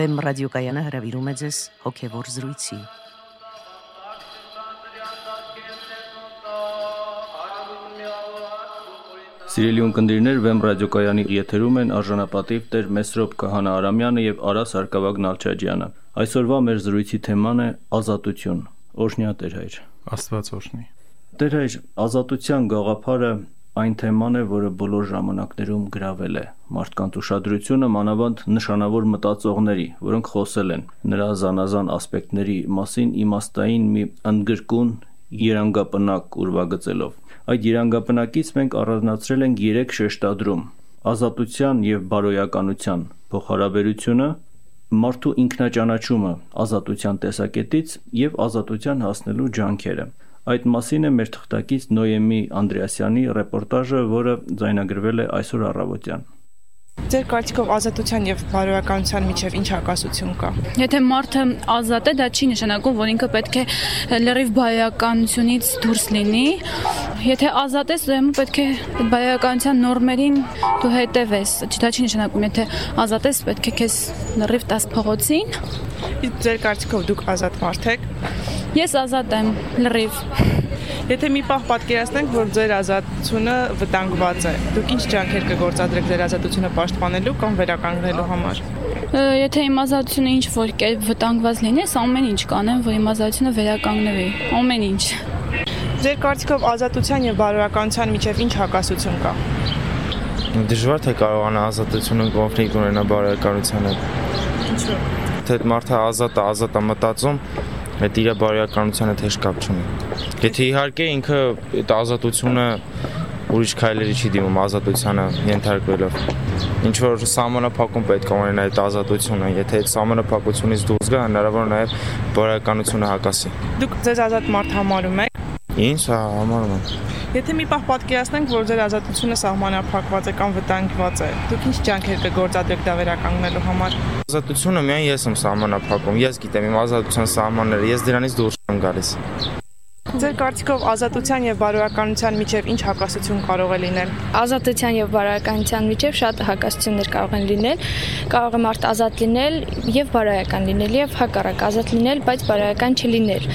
Վեմ ռադիոկայանը հրավիրում է ձեզ հոգևոր զրույցի։ Սիրելի ունկնդիրներ, Վեմ ռադիոկայանի եթերում են արժանապատիվ Տեր Մեսրոպ Քահանա Արամյանը եւ Արա Սարգսակյան Նալչաջյանը։ Այսօրվա մեր զրույցի թեման է ազատություն։ Օրհնյա Տեր հայր։ Աստված օրհնի։ Տեր հայր, ազատության գաղափարը այն թեման է, որը բոլոր ժամանակներում գրավել է մարդկանց ուշադրությունը մանավանդ նշանավոր մտածողների, որոնք խոսել են նրա զանազան ասպեկտների մասին իմաստային մի ընդգրկուն երանգապնակ ուրվագծելով Այդ երանգապնակից մենք առանձնացրել ենք 3 շեշտադրում. ազատության եւ բարոյականության փոխհարաբերությունը, մարդու ինքնաճանաչումը ազատության տեսակետից եւ ազատության հասնելու ջանքերը։ Այդ մասին է մեր թղթակից Նոյեմի Անդրեասյանի ռեպորտաժը, որը ձայնագրվել է այսօր առավոտյան։ Ձեր կարծիքով ազատության եւ բարոյականության միջև ինչ հակասություն կա։ Եթե մարդը ազատ է, դա չի նշանակում, որ ինքը պետք է լրիվ բարոյականությունից դուրս լինի։ Եթե ազատ ես, ուրեմն պետք է բարոյականության նորմերին դու հետևես։ Դա չի նշանակում, եթե ազատ ես, պետք է քեզ լրիվ տաս փողոցին։ Իսկ ձեր կարծիքով դուք ազատ մարդ եք։ Ես ազատ եմ, լրիվ։ Եթե մի պահ պատկերացնենք, որ ձեր ազատությունը վտանգված է, դուք ինչ ջանքեր կգործադրեք ձեր ազատությունը պաշտպանելու կամ վերականգնելու համար։ Եթե իմ ազատությունը ինչ որ կերպ վտանգված լինի, ես ամեն ինչ կանեմ, որ իմ ազատությունը վերականգնվի։ Ամեն ինչ։ Ձեր կարծիքով ազատության եւ բարոյականության միջև ինչ հակասություն կա։ Դժվար թե կարողանա ազատությունը կոնֆլիկտ ունենա բարոյականության հետ։ Ինչու՞։ Թե մարդը ազատ է, ազատ է մտածում, այդ իր բարոյականությանը թեժ կապ չունի։ Եթե իհարկե ինքը այդ ազատությունը ուրիշ քայլերի չի դիմում ազատությանը ենթարկվելով։ Ինչ որ սահմանափակում պետք է ունենա այդ ազատությունը, եթե այդ սահմանափակությունից դուրս գա, հնարավոր նաև բարոյականությունը հակասի։ Դուք ձեզ ազատ մարդ համարում եք։ Ինչ հա համարում եմ։ Եթե մի պահ պատկերացնենք, որ ձեր ազատությունը սահմանափակված է կամ վտանգված է, դուք ինչ ջանքեր կգործադրեք դա վերականգնելու համար։ Ազատությունը միայն ես եմ սահմանափակում։ Ես գիտեմ իմ ազատության սահմանները, ես դրանից դուրս եմ գալիս։ Ձեր կարծիքով ազատության եւ բարոյականության միջև ինչ հակասություն կարող է լինել։ Ազատության եւ բարոյականության միջև շատ հակասություններ կարող են լինել։ Կարող է մարդ ազատ լինել եւ բարոյական լինել եւ հակառակ ազատ լինել, բայց բարոյական չլինել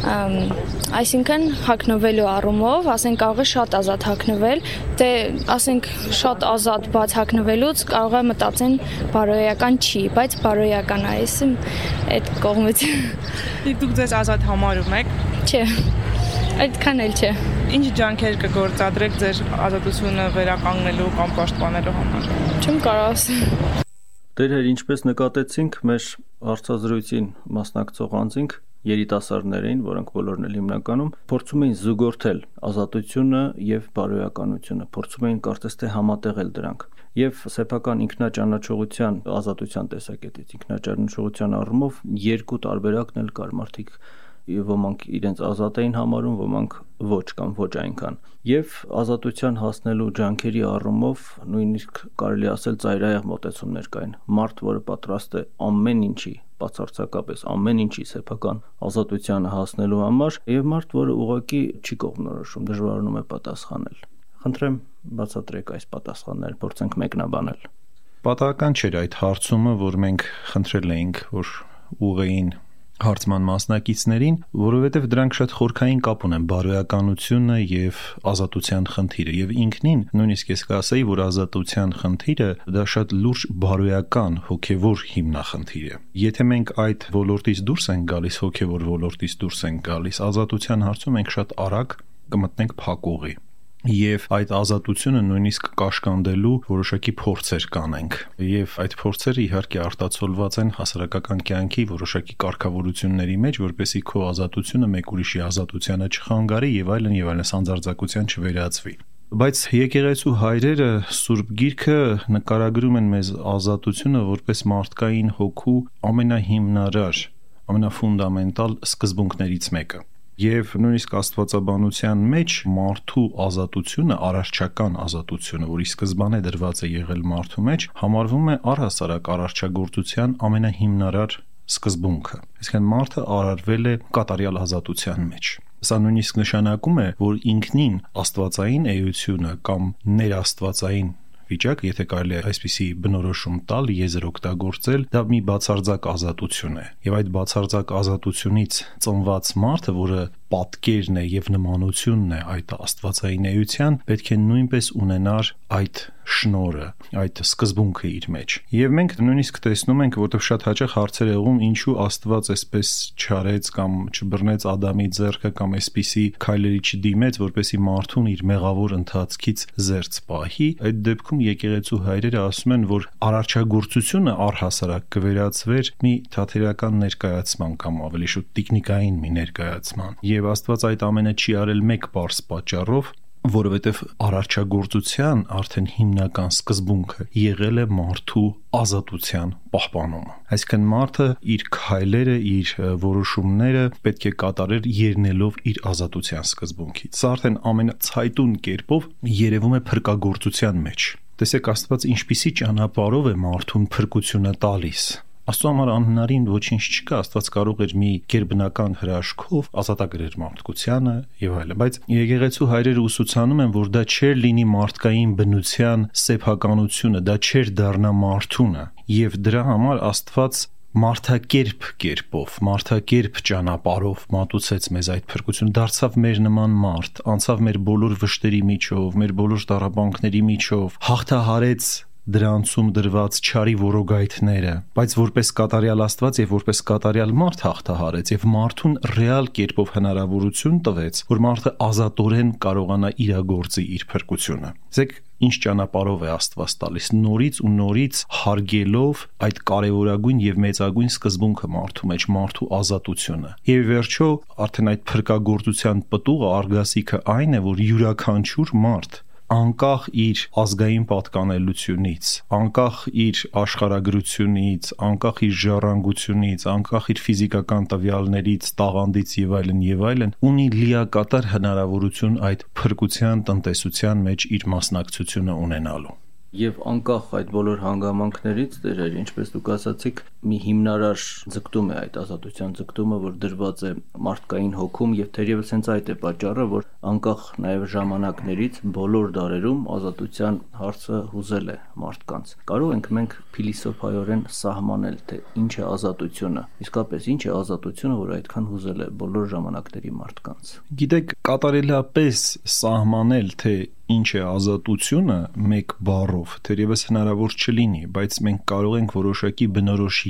այսինքն հակնվելու առումով, ասենք կարող է շատ ազատ հակնվել, դե ասենք շատ ազատ բաց հակնվելուց կարող է մտածեն բարոյական չի, բայց բարոյական է, այսին այդ կողմից։ Դուք ձեզ ազատ համարում եք։ Չէ։ Այդքան էլ չէ։ Ինչ ջանքեր կգործադրեք ձեր ազատությունը վերականգնելու կամ պաշտպանելու համար։ Չեմ կարող ասել։ Դերեր, ինչպես նկատեցինք, մեր հարցազրույցին մասնակցող անձինք երիտասարդներին, որոնք բոլորն էլ հիմնականում փորձում էին զուգորդել ազատությունը եւ բարոյականությունը, փորձում էին կարծես թե համատեղել դրանք։ Եվ սեփական ինքնաճանաչողության ազատության տեսակետից ինքնաճանաչողության առումով երկու տարբերակն էլ կար մարդիկ ոմանք իրենց ազատ էին համարում, ոմանք ոչ կամ ոչ այնքան։ Եվ ազատության հասնելու ջանքերի առումով նույնիսկ կարելի ասել ծայրահեղ մոտեցումներ կային։ Մարդ, որը պատրաստ է ամեն ինչի բացարձակապես ամեն ինչի սեփական ազատությանը հասնելու համար եւ մարդ, որը ուղակի չի կողմնորոշում, դժվարանում է պատասխանել։ Խնդրեմ բացատրեք այս պատասխանները, փորձենք մեկնաբանել։ Պատահական չէր այդ հարցումը, որ մենք խնդրել էինք, որ ուղեին հարցման մասնակիցներին, որովհետև դրանք շատ խորքային կապ ունեն բարոյականությունը եւ ազատության խնդիրը եւ ինքնին նույնիսկ ես կասեի, որ ազատության խնդիրը դա շատ լուրջ բարոյական հոգեվոր հիմնախնդիր է։ Եթե մենք այդ ոլորտից դուրս ենք գալիս, հոգեվոր ոլորտից դուրս ենք գալիս, ազատության հարցում մենք շատ արագ կմտնենք փակուղի եւ այդ ազատությունը նույնիսկ կաշկանդելու որոշակի փորձեր կանենք եւ այդ փորձերը իհարկե արտացոլված են հասարակական կյանքի որոշակի կարգավորությունների մեջ որպեսի քո ազատությունը մեկ ուրիշի ազատությանը չխանգարի եւ այլն եւ այլն սանձարձակության չվերածվի բայց եկեղեցու հայրերը Սուրբ Գիրքը նկարագրում են մեզ ազատությունը որպես մարդկային հոգու ամենահիմնարար ամենաֆունդամենտալ սկզբունքներից մեկը եւ նույնիսկ աստվածաբանության մեջ մարդու ազատությունը, արարչական ազատությունը, որի սկզբանե դրված է եղել մարդու մեջ, համարվում է առհասարակ արարչագործության ամենահիմնարար սկզբունքը։ Այսինքն մարդը արարվել է կատարյալ ազատության մեջ։ Սա նույնիսկ նշանակում է, որ ինքնին աստվածային էությունը կամ ներաստվածային վիճակ, եթե կարելի է այսպիսի բնորոշում տալ, եզր օգտագործել, դա մի բացարձակ ազատություն է։ Եվ այդ բացարձակ ազատությունից ծնված մարդը, որը պատկերն է եւ նմանությունն է այդ աստվածային էության, պետք է նույնպես ունենար այդ շնորը, այդ սկզբունքը իր մեջ։ Եվ մենք նույնիսկ տեսնում ենք, որտեղ շատ հաճախ հարցեր եղում, ինչու Աստված այսպես չարեց կամ չբռնեց Ադամի ձեռքը կամ այսպիսի քայլերի չդիմեց, որպեսի մարդուն իր մեղավոր ընթացքից զերծ պահի։ Այդ դեպքում եկեղեցու հայրերը ասում են, որ արարչագործությունը առհասարակ կվերածվեր մի թատերական ներկայացման կամ ավելի շուտ տեխնիկային մի ներկայացման։ Եվ Աստված այդ ամենը չի արել մեկ բարձ պատճառով, որովհետև արարչագործության արդեն հիմնական սկզբունքը եղել է մարդու ազատության պահպանումը։ Այսինքն մարդը իր քայլերը, իր որոշումները պետք է կատարեր ելնելով իր ազատության սկզբունքից։ Սա արդեն ամենացայտուն կերպով երևում է փրկagorցության մեջ։ Տեսեք Աստված ինչպիսի ճանապարհով է մարդուն փրկությունը տալիս Աստծո համար անհնարին ոչինչ չկա, Աստված կարող էր մի ģերբնական հրաշքով ազատագրել մարդկությանը եւ այլն, բայց եկեղեցու հայրերը ուսուցանում են, որ դա չէր լինի մարդկային բնության սեփականությունը, դա չէր դառնա մարդունը եւ դրա համար Աստված մարդակերպ կերպով, մարդակերպ ճանապարով մատուցեց մեզ այդ փրկություն, դարձավ մեր նման մարդ, անցավ մեր բոլոր վշտերի միջով, մեր բոլոր տարաբանքների միջով, հաղթահարեց դրանցում դրված չարի որոգայթները, բայց որպես կատարյալ Աստված եւ որպես կատարյալ մարդ հաղթահարեց եւ մարդուն ռեալ կերպով հնարավորություն տվեց, որ մարդը ազատորեն կարողանա իրագործի իր փրկությունը։ Ձեկ ինչ ճանապարով է Աստված տալիս նորից ու նորից հարգելով այդ կարևորագույն եւ մեծագույն սկզբունքը մարդու մեջ մարդու ազատությունը եւ վերջո արդեն այդ փրկagorցության պտուղը արգասիքը այն է որ յուրաքանչյուր մարդ անկախ իր ազգային պատկանելությունից, անկախ իր աշխարհագրությունից, անկախ իր ժառանգությունից, անկախ իր ֆիզիկական տվյալներից, տաղանդից եւ այլն եւ այլն, ունի լիակատար հնարավորություն այդ փրկության տնտեսության մեջ իր մասնակցությունը ունենալու եւ անկախ այդ բոլոր հանգամանքներից դերեր, ինչպես դուք ասացիք, մի հիմնարար ձգտում է այդ ազատության ձգտումը, որ դրված է մարդկային հոգում եւ թերևս հենց այդ է պատճառը, որ անկախ նաեւ ժամանակներից բոլոր դարերում ազատության հարցը հուզել է մարդկանց։ Կարող ենք մենք փիլիսոփայորեն սահմանել, թե ինչ է ազատությունը։ Իսկապես ինչ է ազատությունը, որ այդքան հուզել է բոլոր ժամանակների մարդկանց։ Գիտեք, կատարելապես սահմանել, թե ինչ է ազատությունը մեկ բառով, թերևս հնարավոր չլինի, բայց մենք կարող ենք որոշակի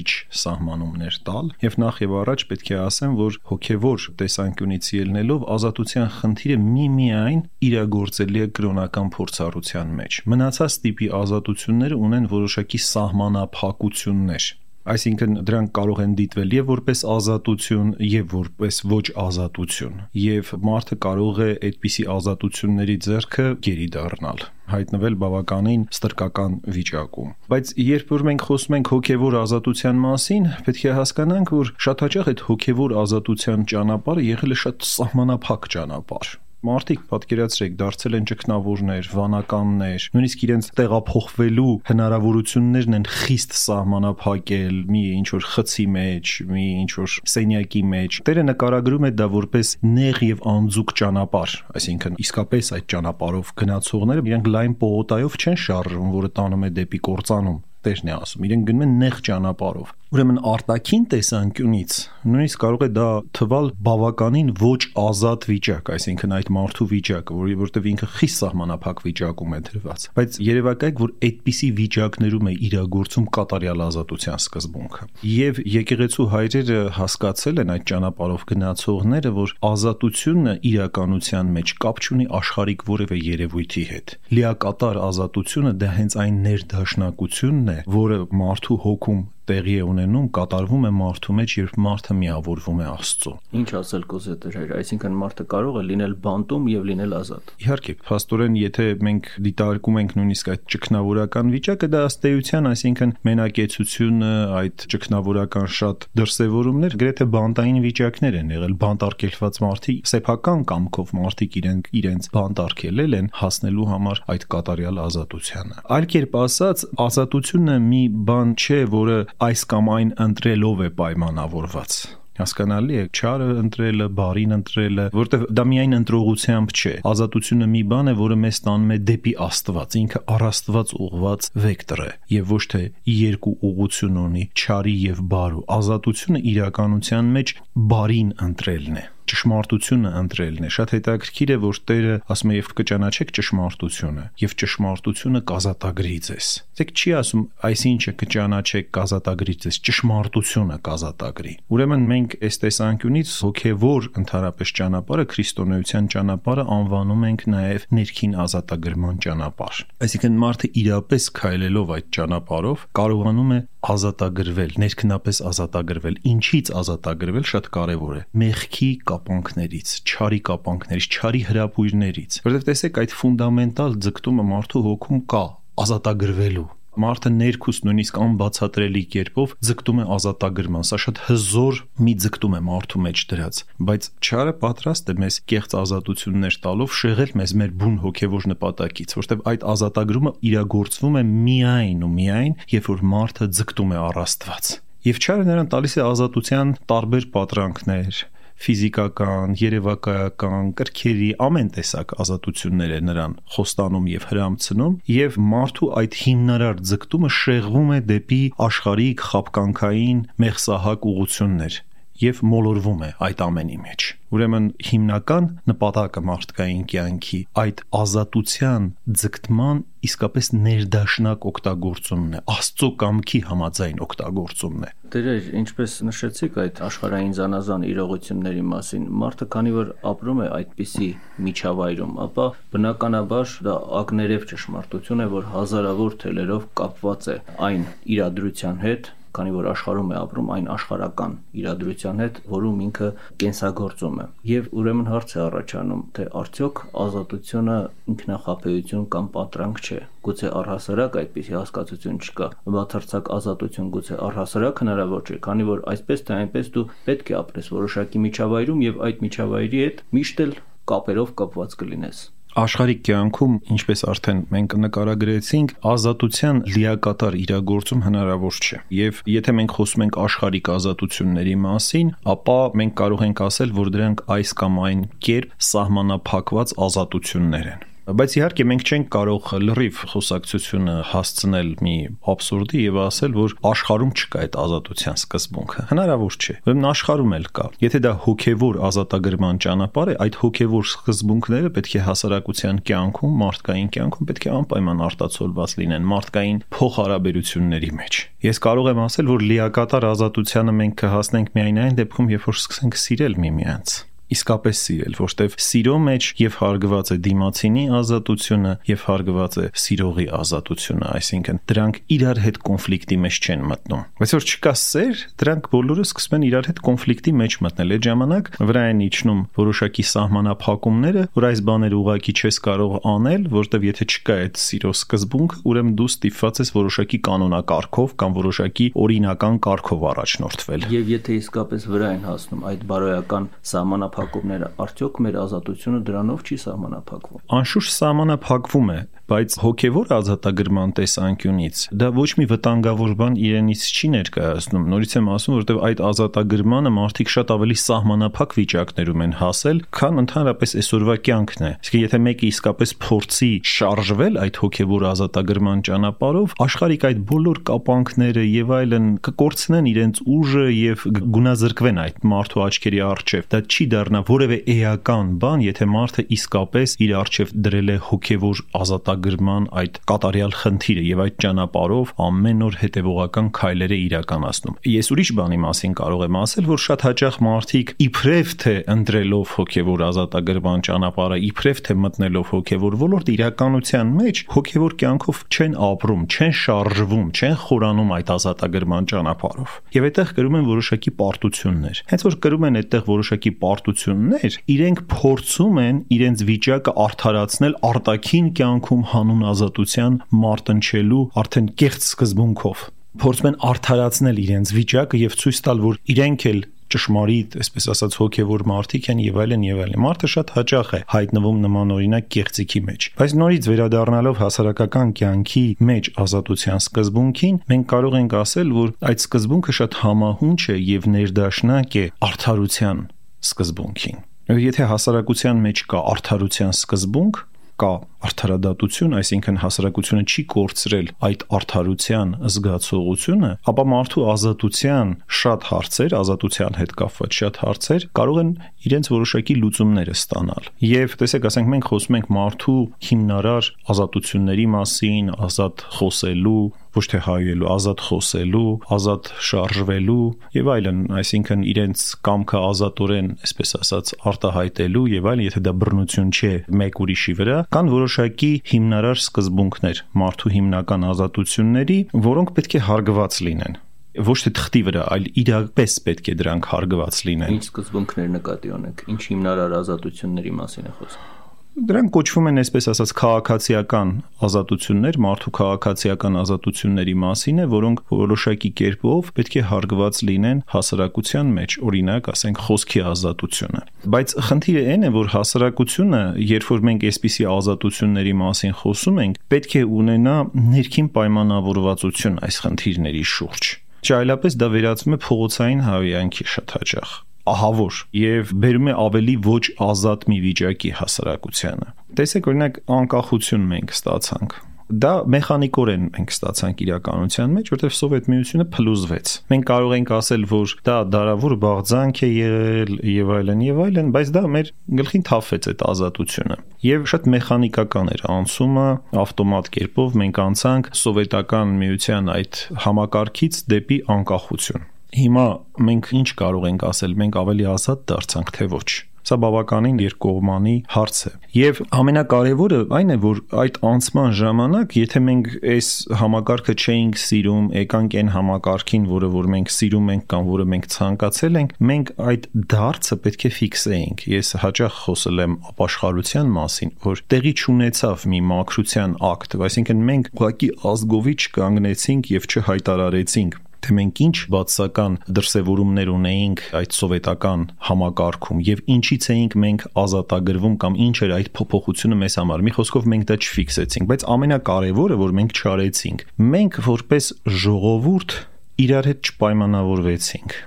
բնորոշիչ սահմանումներ տալ, եւ նախ եւ առաջ պետք է ասեմ, որ հոգեվոր տեսանկյունից ելնելով ազատության խնդիրը միմիայն իրագործելի է կրոնական փորձառության մեջ։ Մնացած տիպի ազատությունները ունեն որոշակի սահմանափակություններ Այսինքն դրանք կարող են դիտվել եւ որպես ազատություն եւ որպես ոչ ազատություն եւ մարդը կարող է այդպիսի ազատությունների ձեռքը գերի դառնալ հայտնվել բավականին ստրկական վիճակում։ Բայց երբ որ մենք խոսում ենք հոգևոր ազատության մասին, պետք է հասկանանք, որ շատ հաճախ այդ հոգևոր ազատության ճանապարհը եղել է շատ սահմանափակ ճանապարհ Մարդիկ պատկերացրեք, դարձել են ճգնավորներ, վանականներ, նույնիսկ իրենց տեղափոխվելու հնարավորություններն են խիստ սահմանափակել մի ինչ որ խցի մեջ, մի ինչ որ սենյակի մեջ։ Տերը նկարագրում է դա որպես նեղ եւ անձուկ ճանապարհ, այսինքն իսկապես այդ ճանապարհով գնացողները իրենք լայն պողոտայով չեն շարժվում, որը տանում է դեպի կործանում Տերն է ասում, իրենք գնում են նեղ ճանապարհով։ Ուրեմն արտաքին տեսանկյունից նույնիսկ կարող է դա թվալ բավականին ոչ ազատ վիճակ, այսինքն այդ մարդու վիճակը, որի որտեվ ինքը խիստ սահմանափակ վիճակում է դրված։ Բայց երևակայք, որ այդպիսի վիճակներում է իրագործում կատարյալ ազատության սկզբունքը։ Եվ եկեղեցու հայրերը հասկացել են այդ ճանապարհով գնացողները, որ ազատությունը իրականության մեջ կապ չունի աշխարհիկ որևէ երևույթի հետ։ Լիակատար ազատությունը դա հենց այն ներդաշնակությունն է, որը մարդու հոգում տեղի է ունենում, կատարվում է մարդու մեջ, երբ մարդը միավորվում է Աստծո։ Ինչ ասել կոզետերեր, այսինքն մարդը կարող է լինել բանտում եւ լինել ազատ։ Իհարկե, փաստորեն, եթե մենք դիտարկում ենք նույնիսկ այդ ճգնավորական վիճակը, դա ըստ էության, այսինքն մենակեցությունը, այդ ճգնավորական շատ դրսևորումներ գրեթե բանտային վիճակներ են եղել, բանտարկելված մարդիկ սեփական կամքով մարդիկ իրենք իրենց բանտարկելել են հասնելու համար այդ կատարյալ ազատությանը։ Այլ կերպ ասած, ազատությունը մի բան չէ, որը այս կամ այն ընտրելով է պայմանավորված Հասկանալի է, չարը ընտրելը, բարին ընտրելը, որտեվ դա միայն ընտրողությամբ չէ։ Ազատությունը մի բան է, որը մեզ տանում է դեպի Աստված, ինքը առաստված ուղված վեկտոր է, եւ ոչ թե երկու ուղություն ունի՝ չարի եւ բարու։ Ազատությունը իրականության մեջ բարին ընտրելն է ճշմարտությունը ընտրելն է։ Շատ հետաքրքիր է, որ Տերը ասում է եւ կճանաչեք ճշմարտությունը, եւ ճշմարտությունը կազատագրի ձեզ։ Դեք չի ասում, այսինչը կճանաչեք կազատագրի ձեզ, ճշմարտությունը կազատագրի։ Ուրեմն մենք այս տեսանկյունից հոգեվոր ընդհանրապես ճանապարհը քրիստոնեության ճանապարհը անվանում ենք նաեւ ներքին ազատագրման ճանապարհ։ Այսինքն մարդը իրապես քայլելով այդ ճանապարհով կարողանում է ազատագրվել, ներքնապես ազատագրվել։ Ինչից ազատագրվել շատ կարևոր է։ Մեղքի կապանքներից, չարի կապանքներից, չարի հրապույրներից։ Որովհետև տեսեք, այդ ֆունդամենտալ ձգտումը մարդու հոգում կա ազատագրվելու մարդը ներքուստ նույնիսկ անբացատրելի կերպով ձգտում է ազատագրման։ Սա շատ հզոր մի ձգտում է մարդու մեջ դրած, բայց չարը պատրաստ է մեզ կեղծ ազատություններ տալով շեղել մեզ մեր բուն հոգևոր նպատակից, որտեղ այդ ազատագրումը իրագործվում է միայն ու միայն, երբ որ մարդը ձգտում է առ Աստված։ Եվ չարը նրան տալիս է ազատության տարբեր պատրանքներ, ֆիզիկական, երևակայական, կրքերի ամեն տեսակ ազատություններ է նրան խոստանում եւ հրամցնում եւ մարդու այդ հիմնարար ձգտումը շեղվում է դեպի աշխարհիկ խապկանքային մեղսահակ ուղություններ եւ մոլորվում է այդ ամենի մեջ։ Ուրեմն հիմնական նպատակը մարդկային կյանքի այդ ազատության ձգտման իսկապես ներդաշնակ օգտագործումն է, Աստծո կամքի համաձայն օգտագործումն է։ Տերեր, ինչպես նշեցիք այդ աշխարհային զանազան իրողությունների մասին, մարդը քանի որ ապրում է այդպիսի միջավայրում, ապա բնականաբար դա ակներև ճշմարտություն է, որ հազարավոր թելերով կապված է այն իրադրության հետ, քանի որ աշխարհում է ապրում այն աշխարական իրադրության հետ, որում ինքը կենսագործում է։ Եվ ուրեմն հարց է առաջանում, թե արդյոք ազատությունը ինքնախապեյություն կամ պատրանք չէ։ Գուցե առհասարակ այդպիսի հասկացություն չկա։ Բացարձակ ազատություն գուցե առհասարակ հնարավոր չէ, քանի որ այսպես թե այնպես դու պետք է ապրես որոշակի միջավայրում եւ այդ միջավայրի հետ միշտ էլ կապերով կապված կլինես աշխարհիկ կյանքում, ինչպես արդեն մենք նկարագրեցինք, ազատության լիակատար իրագործում հնարավոր չէ։ Եվ եթե մենք խոսում ենք աշխարհիկ ազատությունների մասին, ապա մենք կարող ենք ասել, որ դրանք այս կամ այն կերպ սահմանափակված ազատություններ են բայց իհարկե մենք չենք կարող լրիվ խոսակցությունը հասցնել մի абսուրդի եւ ասել, որ աշխարհում չկա այդ ազատության սկզբունքը։ Հնարավոր չէ։ Ուրեմն աշխարհում էլ կա։ Եթե դա հոգեվոր ազատագրման ճանապարհ է, այդ հոգեվոր սկզբունքները պետք է հասարակության կյանքում, մարդկային կյանքում պետք է անպայման արտացոլված լինեն մարդկային փոխհարաբերությունների մեջ։ Ես կարող եմ ասել, որ լիակատար ազատությանը մենք կհասնենք միայն այն դեպքում, երբ որ սկսենք սիրել միմյանց իսկապես սիրել, որտեվ սիրո մեջ եւ հարգված է դիմացինի ազատությունը եւ հարգված է սիրողի ազատությունը, այսինքն դրանք իրար հետ կոնֆլիկտի մեջ չեն մտնում։ Բայց որ չկա սեր, դրանք բոլորը սկսում են իրար հետ կոնֆլիկտի մեջ մտնել։ Այդ ժամանակ վրա են իջնում որոշակի սահմանափակումները, որ այս բաները ուղակի չես կարող անել, որտեվ եթե չկա այդ սիրո սկզբունք, ուրեմն դու ստիպված ես որոշակի կանոնակարգով կամ որոշակի օրինական կարգով առաջնորդվել։ Եվ եթե իսկապես վրա են հասնում այդ բարոյական սահմանափակումները սահմանափակումները, արդյոք մեր ազատությունը դրանով չի սահմանափակվում։ Անշուշտ սահմանափակվում է, բայց հոգևոր ազատագրման տեսանկյունից դա ոչ մի վտանգավոր բան իրենից չի ներկայացնում։ Նորից եմ ասում, որովհետև այդ ազատագրմանը մարդիկ շատ ավելի սահմանափակ վիճակներում են հասել, քան ընդհանրապես այսօրվա կյանքն է։ Իսկ եթե մեկը իսկապես փորձի շարժվել այդ հոգևոր ազատագրման ճանապարհով, աշխարհիկ այդ բոլոր կապանքները եւ այլն կկորցնեն իրենց ուժը եւ գունազրկվեն այդ մարդու աչքերի առջև։ Դա չի դառնա որևէ էական բան, եթե մարդը իսկապես իր առջև դրել է հոգևոր ազատագրում արտագրման այդ կատարյալ խնդիրը եւ այդ ճանապարհով ամեն օր հետեւողական քայլեր է իրականացնում։ Ես ուրիշ բանի մասին կարող եմ ասել, որ շատ հաճախ մարդիկ իբրև թե ընտրելով հոգեվոր ազատագրման ճանապարհը, իբրև թե մտնելով հոգեվոր ոլորտ իրականության մեջ հոգեվոր կյանքով չեն ապրում, չեն շարժվում, չեն խորանում այդ ազատագրման ճանապարհով։ Եվ այդտեղ կրում են որոշակի պարտություններ։ Հենց որ կրում են այդտեղ որոշակի պարտություններ, իրենք փորձում են իրենց վիճակը արդարացնել արտաքին կյանքում հանուն ազատության մարտնչելու արդեն կեղծ սկզբունքով փորձում են արդարացնել իրենց վիճակը եւ ցույց տալ, որ իրենք էլ ճշմարիտ, այսպես ասած, հոգևոր մարդիկ են եւ այլն եւ այլն։ Մարդը շատ հաճախ է հայտնվում նմանօրինակ կեղծիքի մեջ։ Բայց նորից վերադառնալով հասարակական կյանքի մեջ ազատության սկզբունքին, մենք կարող ենք ասել, որ այդ սկզբունքը շատ համահունչ է եւ ներդաշնակ է արդարության սկզբունքին։ Եթե հասարակության մեջ կա արդարության սկզբունք, կա արդարադատություն, այսինքն հասարակությունը չի կորցրել այդ արդարության զգացողությունը, ապա մարդու ազատության շատ հարցեր, ազատության հետ կապված շատ հարցեր կարող են իրենց որոշակի լուծումները ստանալ։ Եվ տեսեք, ասենք մենք խոսում ենք մարդու հիմնարար ազատությունների մասին, ազատ խոսելու, ոչ թե հայելու, ազատ խոսելու, ազատ շարժվելու եւ այլն, այսինքն իրենց կամքը ազատորեն, այսպես ասած, արտահայտելու եւ այլն, եթե դա բռնություն չէ մեկ ուրիշի վրա, կան որոշակի հիմնարար սկզբունքներ մարդու հիմնական ազատությունների, որոնք պետք է հարգված լինեն ոչ թե թղթի վրա, այլ իրապես պետք է դրանք հարգված լինեն։ Ինչ սկզբունքներ նկատի ունեք, ինչ հիմնարար ազատությունների մասին է խոսքը։ Դրանք կոչվում են այսպես ասած քաղաքացիական ազատություններ, մարդու քաղաքացիական ազատությունների մասին է, որոնք որոշակի կերպով պետք է հարգված լինեն հասարակության մեջ, օրինակ, ասենք խոսքի ազատությունը։ Բայց խնդիրը այն է, որ հասարակությունը, երբ որ մենք այսպիսի ազատությունների մասին խոսում ենք, պետք է ունենա ներքին պայմանավորվածություն այս խնդիրների շուրջ։ Չայլապես դա վերածվում է փողոցային հավյանքի շատ հաճախ ահավոր եւ բերում է ավելի ոչ ազատ մի վիճակի հասարակությանը։ Տեսեք օրինակ անկախություն մենք ստացանք դա մեխանիկորեն մենք ստացանք իրականության մեջ, որտեղ սովետ միությունը փլուզվեց։ Մենք կարող ենք ասել, որ դա դարավոր բաղձանք է եղել եւ այլն եւ այլն, բայց դա մեր գլխին թափվեց այդ ազատությունը։ Եվ շատ մեխանիկական էր անցումը, ավտոմատ կերպով մենք անցանք սովետական միության այդ համակարգից դեպի անկախություն։ Հիմա մենք ինչ կարող ենք ասել, մենք ավելի ազատ դարձանք թե ոչ։ Սա բավականին երկկողմանի հարց է։ Եվ ամենակարևորը այն է, որ այդ անցման ժամանակ, եթե մենք այս համակարգը չէինք սիրում, եկանք այն համակարգին, որը որ մենք սիրում ենք կամ որը մենք ցանկացել ենք, մենք այդ դարձը պետք է ֆիքսեինք։ Ես հաճախ խոսել եմ ապաշխարության մասին, որ տեղի չունեցավ մի մակրության ակտ, այսինքն մենք ուղղակի ազգովի չկանգնեցինք եւ չհայտարարեցինք թե մենք ինչ բացական դրսևորումներ ունեինք այդ սովետական համակարգում եւ ինչից էինք մենք ազատագրվում կամ ինչ էր այդ փոփոխությունը մեզ համար։ Մի խոսքով մենք դա չֆիքսեցինք, բայց ամենակարևորը, որ մենք չարեցինք, մենք որպես ժողովուրդ իրար հետ չպայմանավորվեցինք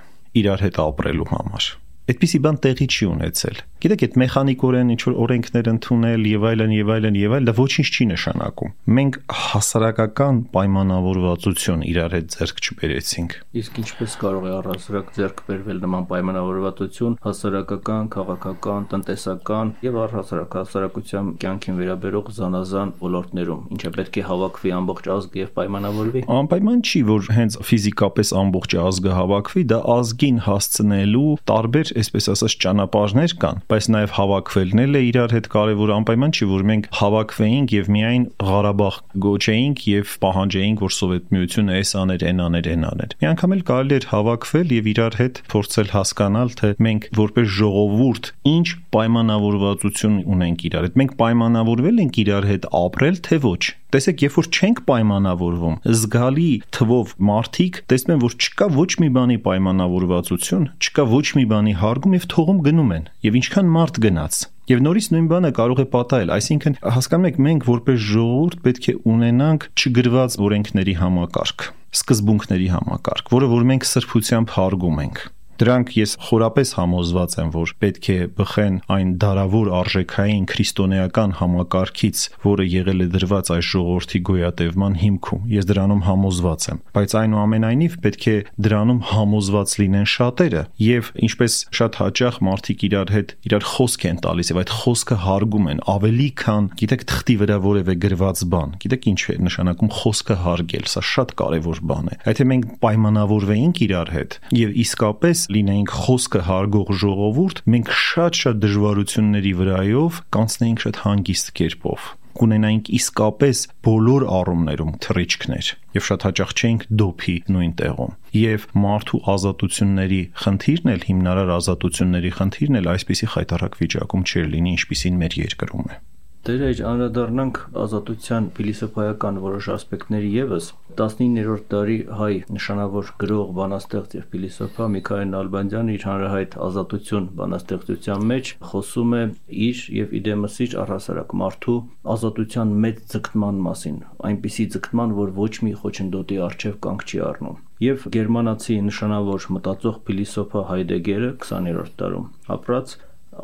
իրար հետ ապրելու համար։ Այդպիսի բան տեղի չի ունեցել։ Գիտեք, այդ մեխանիկորեն ինչ որ օրենքներ ընդունել եւ այլն եւ այլն եւ այլն, դա ոչինչ չի նշանակում։ Մենք հասարակական պայմանավորվածություն իրար հետ ձեռք չբերեցինք։ Իսկ ինչպես կարող է առհասարակ ձեռք բերվել նման պայմանավորվածություն հասարակական, քաղաքական, տնտեսական եւ առհասարակ հասարակության կյանքին վերաբերող զանազան ոլորտներում, ինչը պետք է հավաքվի ամբողջ ազգը եւ պայմանավորվի։ Անպայման չի, որ հենց ֆիզիկապես ամբողջ ազգը հավաքվի, դա ազգին հասցնելու տարբեր, այսպես ասած, ճանապարհներ կան, բայց նաև հավաքվելն էլ է իրար հետ կարևոր անպայման չի, որ մենք հավաքվեինք եւ միայն Ղարաբաղ գոչեինք եւ պահանջեինք, որ Սովետ միությունը էս աներ, այն աներ, այն աներ։ Մի անգամ էլ կարելի էր հավաքվել եւ իրար հետ փորձել հասկանալ, թե մենք որպես ժողովուրդ ինչ պայմանավորվածություն ունենք իրար հետ։ Մենք պայմանավորվել ենք իրար հետ ապրել, թե ոչ։ Տեսեք, երբ որ չենք պայմանավորվում, զգալի թվով մարդիկ տեսնում են, որ չկա ոչ մի բանի պայմանավորվածություն, չկա ոչ մի բանի հարգում եւ թողում գնում են։ Եվ ինչքան մարդ գնաց, Եվ նորից նույն բանը կարող է պատահել, այսինքն հասկանում եք, մենք որպես ժողովուրդ պետք է ունենանք չգրված օրենքների համակարգ, սկզբունքների համակարգ, որը որ մենք սրբությամբ հարգում ենք։ Դրանք ես խորապես համոզված եմ, որ պետք է բխեն այն դարավոր արժեքային քրիստոնեական համակարգից, որը եղել է դրված այս ժողովրդի գոյատևման հիմքում։ Ես դրանում համոզված եմ, բայց այնուամենայնիվ պետք է դրանում համոզված լինեն շատերը եւ ինչպես շատ հաճախ մարդիկ իրար հետ իրար խոսք են տալիս եւ այդ խոսքը հարգում են ավելի քան, գիտեք, թղթի վրա որևէ գրված բան։ Գիտեք ինչ է նշանակում խոսքը հարգել, սա շատ կարեւոր բան է։ Եթե մենք պայմանավորվեինք իրար հետ եւ իսկապես լինեինք խոսքը հարգող ժողովուրդ, մենք շատ-շատ դժվարությունների վրայով կանցնեինք շատ հանգիստ կերպով կունենայինք իսկապես բոլոր առումներում թրիչքներ եւ շատ հաճախ չէինք դոփի նույն տեղում եւ մարդու ազատությունների խնդիրն էլ հիմնարար ազատությունների խնդիրն էլ այսպիսի խայտարակ վիճակում չէր լինի ինչպիսին մեր երկրում է Դեր այջ անդրադառնանք ազատության փիլիսոփայական որոշ ասպեկտների եւս 19-րդ դարի հայ նշանավոր գրող, բանաստեղծ եւ փիլիսոփա Միքայել Նալբանդյանը իր հանրահայտ ազատություն բանաստեղծության մեջ խոսում է իր եւ իդեմս իր առհասարակ մարդու ազատության մեծ ձգտման մասին, այնպիսի ձգտման, որ ոչ մի խոչընդոտի արժև կանգ չի առնում եւ գերմանացի նշանավոր մտածող փիլիսոփա Հայդեգերը 20-րդ դարում ապրած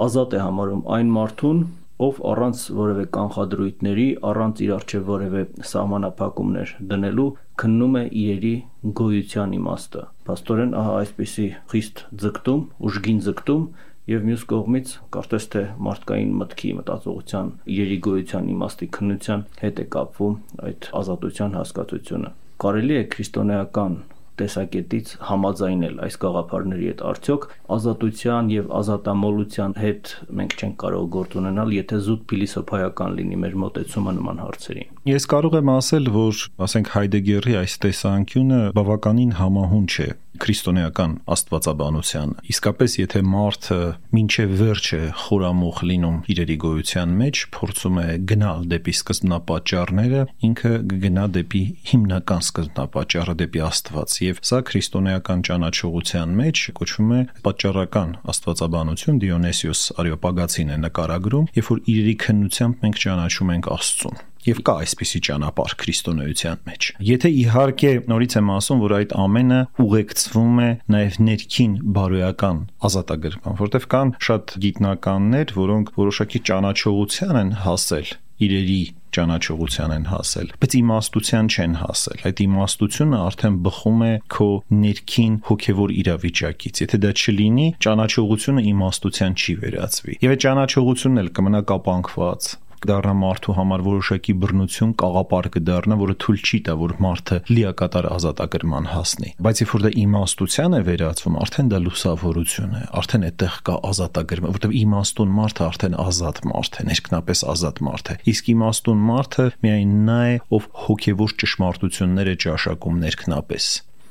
ազատ է համարում այն մարդուն, ով առանց որևէ կանխադրույթների, առանց իր արժե որևէ սահմանափակումներ դնելու քննում է իրերի գոյության իմաստը։ Պաստորեն ահա այսպիսի խիստ ձգտում, ուժգին ձգտում եւ մյուս կողմից կարծես թե մարդկային մտքի մտածողության իրերի գոյության իմաստի քննության հետ է կապվում այդ ազատության հասկացությունը։ Կարելի է քրիստոնեական տեսակետից համաձայնել այս գաղափարների հետ արդյոք ազատության եւ ազատամոլության հետ մենք չենք կարող գործ ունենալ եթե զուտ փիլիսոփայական լինի մեր մտածումը նման հարցերին Ես կարող եմ ասել, որ ասենք Հայդեգերի այս տեսանկյունը բավականին համահունչ է քրիստոնեական աստվածաբանության։ Իսկապես, եթե մարդը մինչև վերջը խորամուխ լինում իրերի գոյության մեջ, փորձում է գնալ դեպի սկզբնապատճառները, ինքը կգնա դեպի հիմնական սկզբնապատճառը դեպի Աստված, եւ սա քրիստոնեական ճանաչողության մեջ կոչվում է պատճառական աստվածաբանություն Դիոնեսիոս Արիոպագացին է նկարագրում, երբ որ իրերի քննությամբ մենք ճանաչում ենք Աստծուն եւ կա այսպիսի ճանապարհ քրիստոնեության մեջ։ Եթե իհարկե նորից եմ ասում, որ այդ ամենը ուղեկցվում է նաեւ ներքին բարոյական ազատագրման, որտեղ կան շատ գիտնականներ, որոնք որոշակի ճանաչողության են հասել իրերի ճանաչողության են հասել, բայց իմաստության չեն հասել։ Այդ իմաստությունը արդեն բխում է քո ներքին հոգևոր իրավիճակից։ Եթե դա չլինի, ճանաչողությունը իմաստության չի վերածվի։ Եվ այդ ճանաչողությունն էլ կմնա կապանքված կդառնա մարդու համար որոշակի բռնություն, կաղապար կդառնա, որը թույլ չի տա, որ մարդը լիակատար ազատագրման հասնի։ Բայց երբ որ դա իմաստության է վերածվում, արդեն դա լուսավորություն է, արդեն այդտեղ կա ազատագրում, որովհետև իմաստուն մարդը արդեն ազատ մարդ է, ներքնապես ազատ մարդ է։ Իսկ իմաստուն մարդը միայն նա է, ով հոգևոր ճշմարտություններ է ճաշակում ներքնապես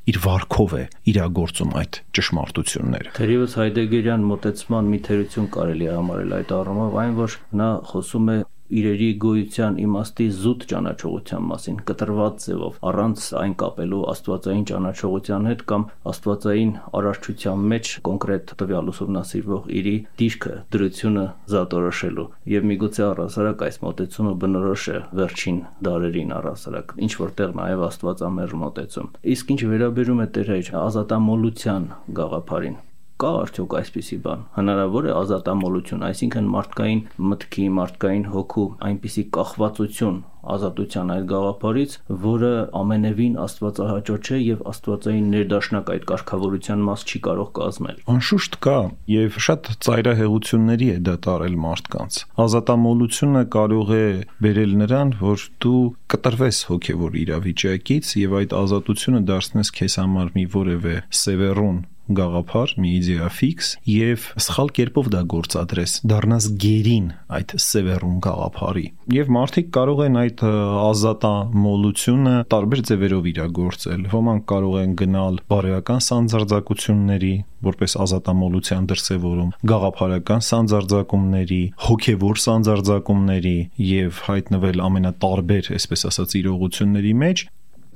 իր վարկով է իրագործում այդ ճշմարտությունները։ Թերևս Հայդեգերյան մոտեցման մի թերություն կարելի է համարել այդ առումով, այն որ նա խոսում է իրերի գոյության իմաստի զուտ ճանաչողության մասին կտրված ձևով առանց այն կապելու աստվածային ճանաչողության հետ կամ աստվածային արարչության մեջ կոնկրետ տվյալ ուսումնասիրվող իրի դիրքը դրությունը զատորոշելու եւ միգուցե առասարակ այս մոտեցումը բնորոշ է վերջին դարերին առասարակ ինչ որտեղ նաեւ աստվածամերժ մոտեցում իսկ ինչ վերաբերում է Տեր հայր ազատամոլության գաղափարին կա արդյոք այսպիսի բան հնարավոր է ազատամոլություն այսինքն մարդկային մտքի մարդկային հոգու այնպիսի կախվածություն ազատության այդ գաղափարից, որը ամենևին աստվածահաճո չէ եւ աստվածային ներդաշնակ այդ կարգավորության մաս չի կարող կազմել։ Անշուշտ կա եւ շատ ծայրահեղությունների է դա տարել մարդկանց։ Ազատամոլությունը կարող է բերել նրան, որ դու կտրվես հոգեվոր իրավիճակից եւ այդ ազատությունը դարձնես քեզ համար մի որևէ սևեռուն գաղափար, մի իդեա ֆիքս եւ սխալ կերպով դա գործադրես, դառնաս գերին այդ սևեռուն գաղափարի։ Եվ մարդիկ կարող են այդ ազատամոլությունը տարբեր ձևերով իրագործել։ Ոմանք կարող են գնալ բարոյական սանձարձակությունների, որպես ազատամոլության դրսևորում, գաղափարական սանձարձակումների, հոգևոր սանձարձակումների եւ հայտնվել ամենատարբեր, այսպես ասած, իրողությունների մեջ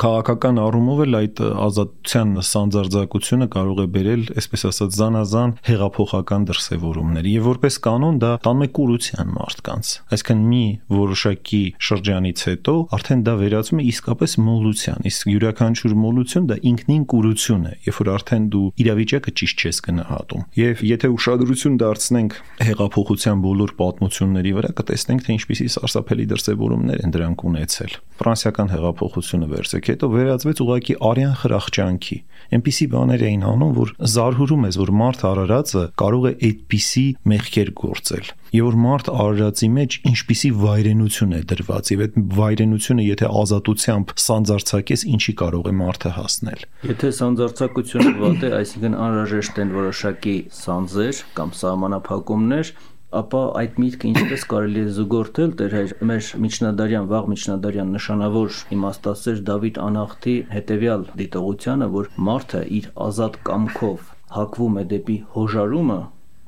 քաղաքական առումով էլ այդ ազատության սանձարձակությունը կարող է բերել, այսպես ասած, զանազան հեղափոխական դրսևորումների եւ որպես կանոն դա տանում է կուրության մարդկանց։ Այսինքն մի որոշակի շրջանից հետո արդեն դա վերածում է իսկապես մոլության, իսկ յուրաքանչյուր մոլություն դա ինքնին կուրություն է, երբ որ արդեն դու իրավիճակը ճիշտ չես գնահատում։ Եվ եթե ուշադրություն դարձնենք հեղափոխության բոլոր պատմությունների վրա, կտեսնենք թե ինչպիսի սարսափելի դրսևորումներ են դրանք ունեցել։ Ֆրանսիական հեղափոխությունը վերցեք եկեք, հետո վերածվեց ուղակի արյան խրախճանքի։ Այնպիսի բաներ էին անում, որ զարհուրում ես, որ մարդ արարածը կարող է այդպիսի մեղքեր գործել եւ որ մարդ արարածի մեջ ինչպիսի վայրենություն է դրված եւ այդ վայրենությունը եթե ազատությամբ սանձարցակես ինչի կարող է մարդը հասնել եթե սանձարցակությունը վատ է այսինքն անհրաժեշտ են որոշակի սանձեր կամ սահմանափակումներ ապա այդ միտքը ինչպես կարելի է զուգորդել Տեր հայր մեր միջնադարյան վաղ միջնադարյան նշանավոր իմաստասեր Դավիթ Անախտի հետևյալ դիտողությանը, որ մարդը իր ազատ կամքով հակվում է դեպի հոժարումը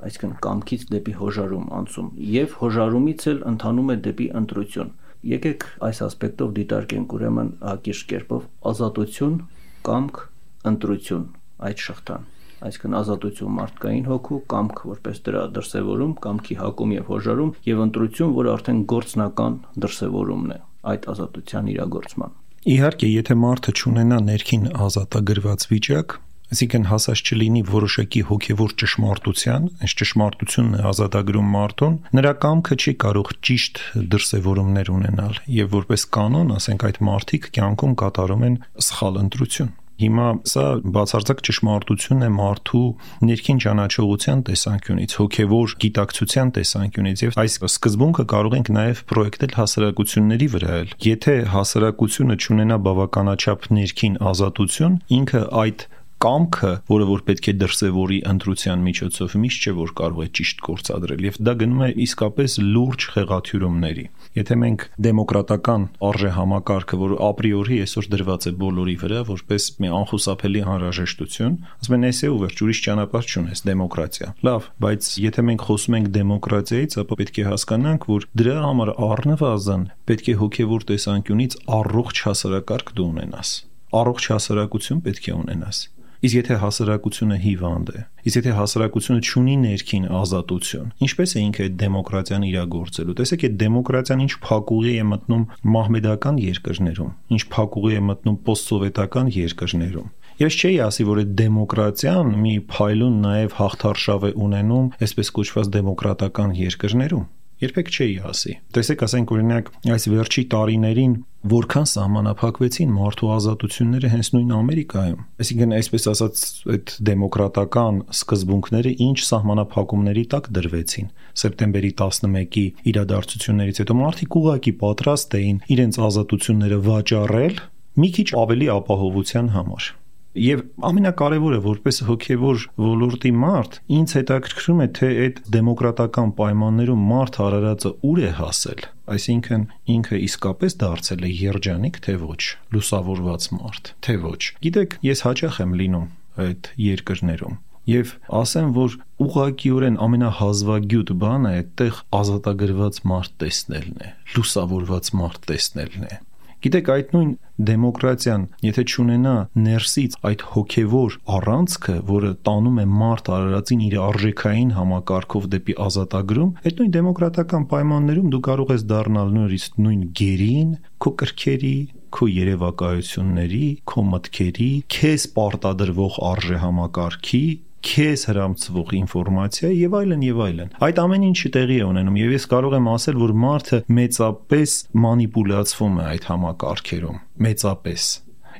այսինքն կամքից դեպի հոժարում անցում եւ հոժարումից էլ ընթանում է դեպի ընտրություն։ Եկեք այս ասպեկտով դիտարկենք ուրեմն հակիրճ կերպով ազատություն, կամք, ընտրություն այդ շղթան այսինքն ազատություն մարդկային հոգու, կամք որպես դրա դրսևորում, կամքի հակում եւ հոժարում եւ ընտրություն, որը արդեն գործնական դրսևորումն է այդ ազատության իրագործման։ Իհարկե, եթե մարդը ճունենա ներքին ազատագրված վիճակ, Այսինքն հասած չլինի որոշակի հոգևոր ճշմարտության, այս ճշմարտությունն է ազատագրում մարդուն, նրա կամքը չի կարող ճիշտ դրսևորումներ ունենալ եւ որպես կանոն, ասենք այդ մարդիկ կյանքում կատարում են սխալ ընտրություն։ Հիմա սա բացարձակ ճշմարտություն է մարդու ներքին ճանաչողության տեսանկյունից, հոգևոր գիտակցության տեսանկյունից եւ այս սկզբունքը կարող ենք նաեւ պրոյեկտել հասարակությունների վրա էլ։ Եթե հասարակությունը ունենա բավականաչափ ներքին ազատություն, ինքը այդ կամքը, որը որ պետք է դրսևորի ընտրության միջոցով, միշտ չէ որ կարող է ճիշտ գործադրել եւ դա գնում է իսկապես լուրջ խեղաթյուրումների։ Եթե մենք դեմոկրատական արժե համակարգը, որ ապրիորի այսօր դրված է բոլորի վրա որպես մի անխուսափելի անհրաժեշտություն, ասում են էսե ու վերջ ուրիշ ճանապարհ չունես դեմոկրատիա։ Լավ, բայց եթե մենք խոսում ենք դեմոկրատիայից, ապա պետք է հասկանանք, որ դրա համար առնվազն պետք է հոգևոր տեսանկյունից առողջ հասարակարգ դու ունենաս առողջ հասարակություն պետք է ունենաս Իսկ եթե հասարակությունը հիվանդ է, իսկ եթե հասարակությունը չունի ներքին ազատություն, ինչպես է ինքը այդ դեմոկրատիան իրագործելու։ Տեսեք, այդ դեմոկրատիան ինչ փակուղի է մտնում մահմեդական երկրներում, ինչ փակուղի է մտնում պոստսովետական երկրներում։ Ես չէի ասի, որ այդ դեմոկրատիան մի փայլուն նաև հաղթարշավ է ունենում, այսպես կոչված դեմոկրատական երկրներում երբեք չէի ասի։ Տեսեք, ասենք օրինակ, այս վերջի տարիներին որքան սահմանափակվեցին մարդու ազատությունները հենց նույն Ամերիկայում։ Այսինքն, այսպես ասած, այդ դեմոկրատական սկզբունքները ինչ սահմանափակումների տակ դրվեցին։ Սեպտեմբերի 11-ի իրադարձություններից հետո մարդիկ ուղակի պատրաստ էին իրենց ազատությունները վաճառել մի քիչ ավելի ապահովության համար։ Եվ ամենակարևորը, որպես հոգևոր ոլորտի մարդ, ինձ հետաքրքրում է, թե այդ դեմոկրատական պայմաններում մարդ հարարածը ուր է հասել։ Այսինքն ինքը իսկապես դարձել է երջանիկ, թե ոչ, լուսավորված մարդ, թե ոչ։ Գիտեք, ես հաճախ եմ լինում այդ երկրներում Եվ ասեմ, որ ուղղակիորեն ամենահազվագյուտ բանը այդտեղ ազատագրված մարդ տեսնելն է, լուսավորված մարդ տեսնելն է։ Գիտեք, այդ նույն դեմոկրատիան, եթե ճունենա ներսից այդ հոգևոր առանցքը, որը տանում է մարդ արարածին իր արժեքային համակարգով դեպի ազատագրում, այդ նույն դեմոկրատական պայմաններում դու կարող ես դառնալ նույնիսկ նույն գերին, քո կրքերի, քո երևակայությունների, քո մտքերի, քեզ պարտադրվող արժե համակարգի քեզ հрамցվող ինֆորմացիա եւ այլն եւ այլն։ Այդ ամեն ինչը տեղի է ունենում եւ ես կարող եմ ասել, որ մարդը մեծապես մանիպուլացվում է այդ համակարգերում, մեծապես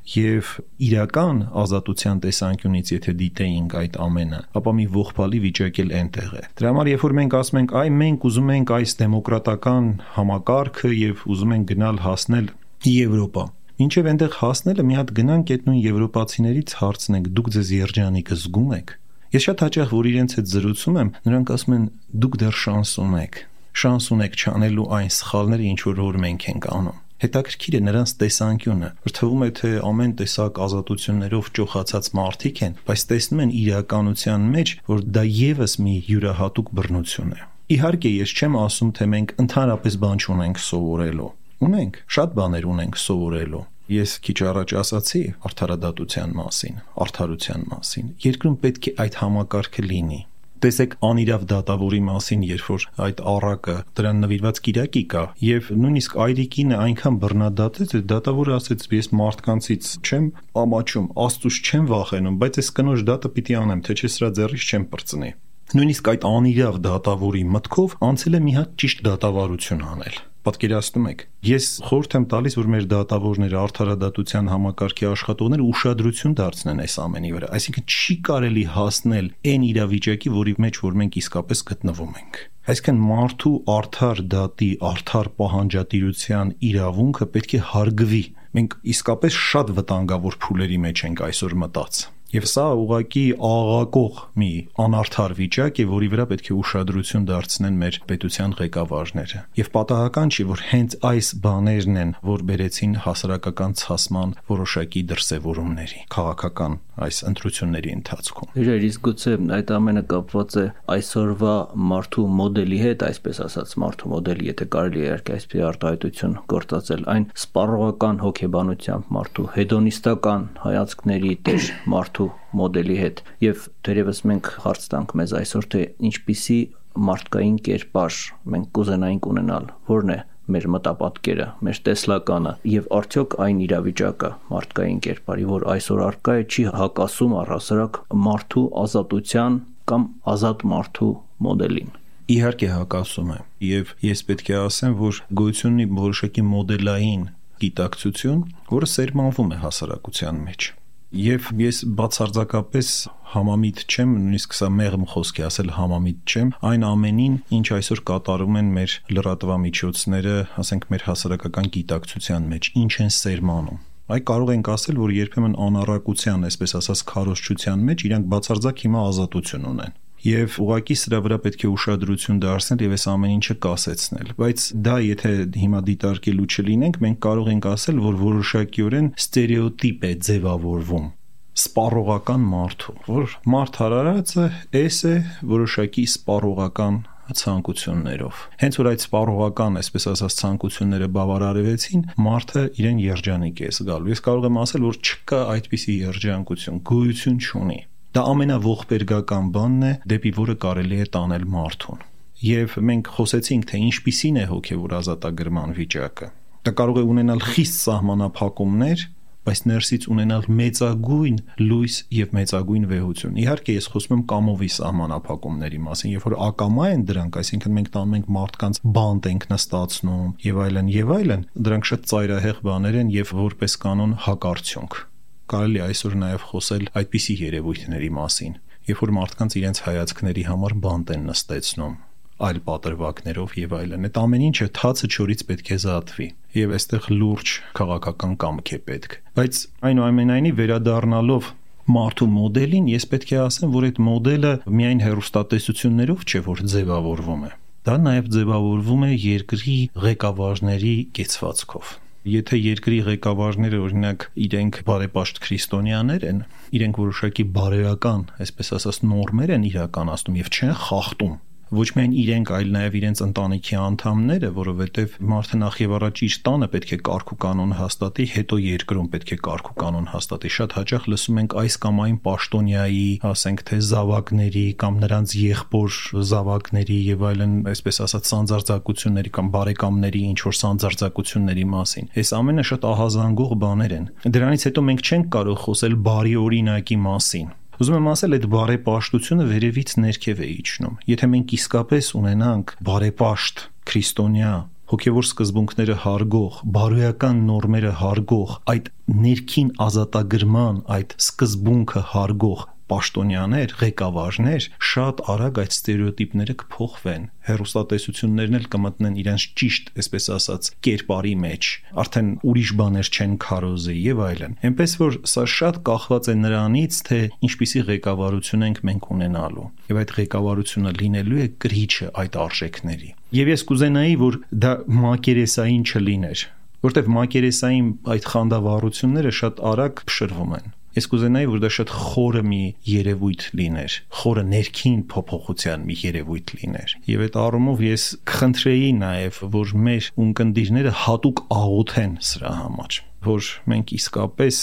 եւ իրական ազատության տեսանկյունից եթե դիտեինք այդ ամենը, ապա մի ողբալի վիճակ էլ այնտեղ է։ Դրա համար երբ որ մենք ասում ենք, այ մենք ուզում ենք այս դեմոկրատական համակարգը եւ ուզում ենք գնալ հասնել Եվրոպա, ինչեւ այնտեղ հասնելը մի հատ գնանք այդ նույն եվրոպացիներից հարցնենք, դուք ձեզ երջանիկ զգում եք Ես շատ հաճախ որ իրենց հետ զրուցում եմ, նրանք ասում են դուք դեռ շանս ունեք։ Շանս ունեք չանելու այն սխալները, ինչ որ որ մենք ենք անում։ Հետաքրքիր է նրանց տեսանկյունը, որ թվում է թե ամեն տեսակ ազատություններով ճոխացած մարդիկ են, բայց տեսնում են իրականության մեջ, որ դա եւս մի յուրահատուկ բռնություն է։ Իհարկե, ես չեմ ասում, թե մենք ընդհանրապես բան չունենք սովորելու։ Ունենք, շատ բաներ ունենք սովորելու, Ես քիչ առաջ ասացի արդարադատության մասին, արդարության մասին։ Երկրում պետք է այդ համակարգը լինի։ Տեսեք անիրավ դատավորի մասին, երբ որ այդ առակը դրան նվիրված գիրակի կա, եւ նույնիսկ այրիկինը այնքան բռնադատեց, որ դատավորը ասեց՝ ես մարդկանցից չեմ ամաչում, աստուց չեմ վախենում, բայց այս կնոջ դատը պիտի անեմ, թե չէ սրա ձեռից չեմ բրծնի։ Նույնիսկ այդ անիրավ դատավորի մտքով անցել է մի հատ ճիշտ դատավարություն անել Պատկերացնում եք։ Ես խորհուրդ եմ տալիս, որ մեր դատավորները, արդարադատության համակարգի աշխատողները ուշադրություն դարձնեն այս ամենի վրա։ Այսինքն չի կարելի հասնել այն իրավիճակի, որի մեջ որ մենք իսկապես գտնվում ենք։ Այսինքն մարդու արդար դատի, արդար պահանջատիրության իրավունքը պետք է հարգվի։ Մենք իսկապես շատ վտանգավոր փուլերի մեջ ենք այսօր մտած։ Եվ սա ուղակի աղաղակող մի անարդար վիճակ է, որի վրա պետք է ուշադրություն դարձնեն մեր պետության ղեկավարները։ Եւ պատահական չի, որ հենց այս բաներն են, որ բերեցին հասարակական ցասման որոշակի դրսևորումների քաղաքական այս ընտրությունների ընթացքում։ Իրեր իսկ գուցե այդ ամենը կապված է այսօրվա մարդու մոդելի հետ, այսպես ասած, մարդու մոդելի, եթե կարելի է իհարկե այսպես արտահայտություն գործածել, այն սպառողական հոգեբանությամբ մարդու հետոնիստական հայացքների տեր մարդու մոդելի հետ եւ դերևս մենք հարց տանք մեզ այսօր թե ինչպիսի մարդկային կերպար մենք կուզենայինք ունենալ որն է մեր մտապատկերը, մեր տեսլականը եւ արդյոք այն իրավիճակը մարդկային կերպարի, որ այսօր արկա է, չի հակասում առհասարակ մարդու ազատության կամ ազատ մարդու մոդելին իհարկե հակասում է եւ ես պետք է ասեմ որ գոյություն ունի որոշակի մոդելային գիտակցություն որը սերմանվում է հասարակության մեջ Եվ ես բացարձակապես համամիտ չեմ, նույնիսկ սա մեղմ խոսք է ասել համամիտ չեմ, այն ամենին, ինչ այսօր կատարում են մեր լրատվամիջոցները, ասենք մեր հասարակական գիտակցության մեջ, ինչ են սերմանում։ Այ կարող ենք ասել, որ երբեմն անառակության, այսպես ասած, քարոշչության մեջ իրանք բացարձակ հիմա ազատություն ունեն եւ ուղակի սրա վրա պետք է ուշադրություն դարձնել եւ այս ամեն ինչը կասեցնել բայց դա եթե հիմա դիտարկելու չլինենք մենք կարող ենք ասել որ որոշակիորեն ստերեոտիպ է ձևավորվում սպառողական մարդու որ մարդ հարարածը էս է որոշակի սպառողական ցանկություններով։ Հենց որ այդ սպառողական, այսպես ասած, ցանկությունները բավարարվեցին, մարդը իրեն երջանիկ է զգալու։ Ես կարող եմ ասել, որ չկա այդպիսի երջանկություն, գոյություն չունի։ Դա ամենաողբերգական բանն է, դեպի որը կարելի է տանել մարդուն։ Եվ մենք խոսեցինք, թե ինչպիսին է հոգևոր ազատագրման վիճակը։ Դա կարող է ունենալ խիստ սահմանափակումներ, բայց ներսից ունենալ մեծագույն լույս եւ մեծագույն վեհություն։ Իհարկե ես խոսում եմ կամովի սահմանափակումների մասին, երբ որ ակամա են դրանք, այսինքն մենք տանում ենք մարդկանց բանտ ենք նստացնում եւ այլն եւ այլն, դրանք շատ ծայրահեղ բաներ են եւ որպես կանոն հակարդյունք կարելի այսօր նաև խոսել այդպիսի երևույթների մասին, երբ որ մարդկանց իրենց հայացքների համար բանտ են նստեցնում այլ պատրվակներով եւ այլն։ Այդ ամեն ինչը թացը չորից պետք է զատվի եւ այստեղ լուրջ քաղաքական կամք է պետք։ Բայց այնուամենայնիվ վերադառնալով մարդու մոդելին, ես պետք է ասեմ, որ այդ մոդելը միայն հերոստատեսություններով չէ, որ ձևավորվում է։ Դա նաև ձևավորվում է երկրի ղեկավարների կեցվածքով Եթե երկրի ղեկավարները օրինակ իրենք բարեպաշտ քրիստոնյաներ են, իրենք որոշակի բարոյական, այսպես ասած, նորմեր են իրականացնում եւ չեն խախտում ոչ միայն իրենք, այլ նաև իրենց ընտանիքի անդամները, որովհետև մարդը նախ եւ առաջ իր տանը պետք է կարգ ու կանոն հաստատի, հետո երկրում պետք է կարգ ու կանոն հաստատի։ Շատ հաճախ լսում ենք այս կամ այն պաշտոնյայի, ասենք թե զավակների կամ նրանց եղբոր զավակների եւ այլն, այսպես ասած, սանձարձակությունների կամ բարեկամների ինչ որ սանձարձակությունների մասին։ Այս ամենը շատ ահազանգող բաներ են։ Դրանից հետո մենք չենք կարող խոսել բարի օրինակի մասին Ուզում եմ ասել, այդ բարեպաշտությունը վերևից ներքև է իջնում։ Եթե մենք իսկապես ունենանք բարեպաշտ քրիստոնյա հոգևոր սկզբունքները հարգող, բարոյական նորմերը հարգող, այդ ներքին ազատագրման այդ սկզբունքը հարգող պաշտոնյաներ, ղեկավարներ շատ արագ այդ ստերեոտիպները կփոխվեն։ Հերոստատեսություններն էլ կմտնեն իրենց ճիշտ, այսպես ասած, կերպարի մեջ։ Արդեն ուրիշ բաներ չեն քարոզի եւ այլն։ Էնպես որ սա շատ կախված է նրանից, թե ինչպիսի ղեկավարություն ենք մենք ունենալու։ Եվ այդ ղեկավարությունը լինելու է կրիչը այդ արժեքների։ Եվ ես կուզենայի, որ դա մակերեսային չլիներ, որտեվ մակերեսային այդ խանդավառությունները շատ արագ փշրվում են Ես կուզենայի, որ դա շատ խորը մի երևույթ լիներ, խորը ներքին փոփոխության մի երևույթ լիներ։ Եվ այդ առումով ես կխնդրեի նաև, որ մեր ունկնդիրները հատուկ աղոթեն սրա համար, որ մենք իսկապես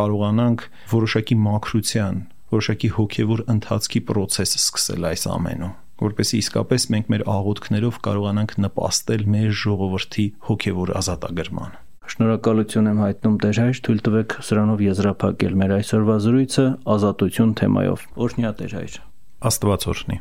կարողանանք որոշակի մակրության, որոշակի հոգևոր ընթացքի process սկսել այս ամենում որպեսզի իսկապես մենք մեր աղոթքներով կարողանանք նպաստել մեր ժողովրդի հոգևոր ազատագրմանը Շնորհակալություն եմ հայտնում Տեր հայր, թույլ տվեք սրանով եզրափակել մեր այսօրվա զրույցը ազատություն թեմայով։ Օրհնյա Տեր հայր։ Աստված օրհնի։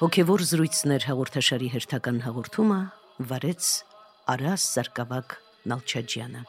Հոգևոր զրույցներ հաղորդաշարի հերթական հաղորդումը վարեց Արաս Սարգսակ Նալչաջյանը։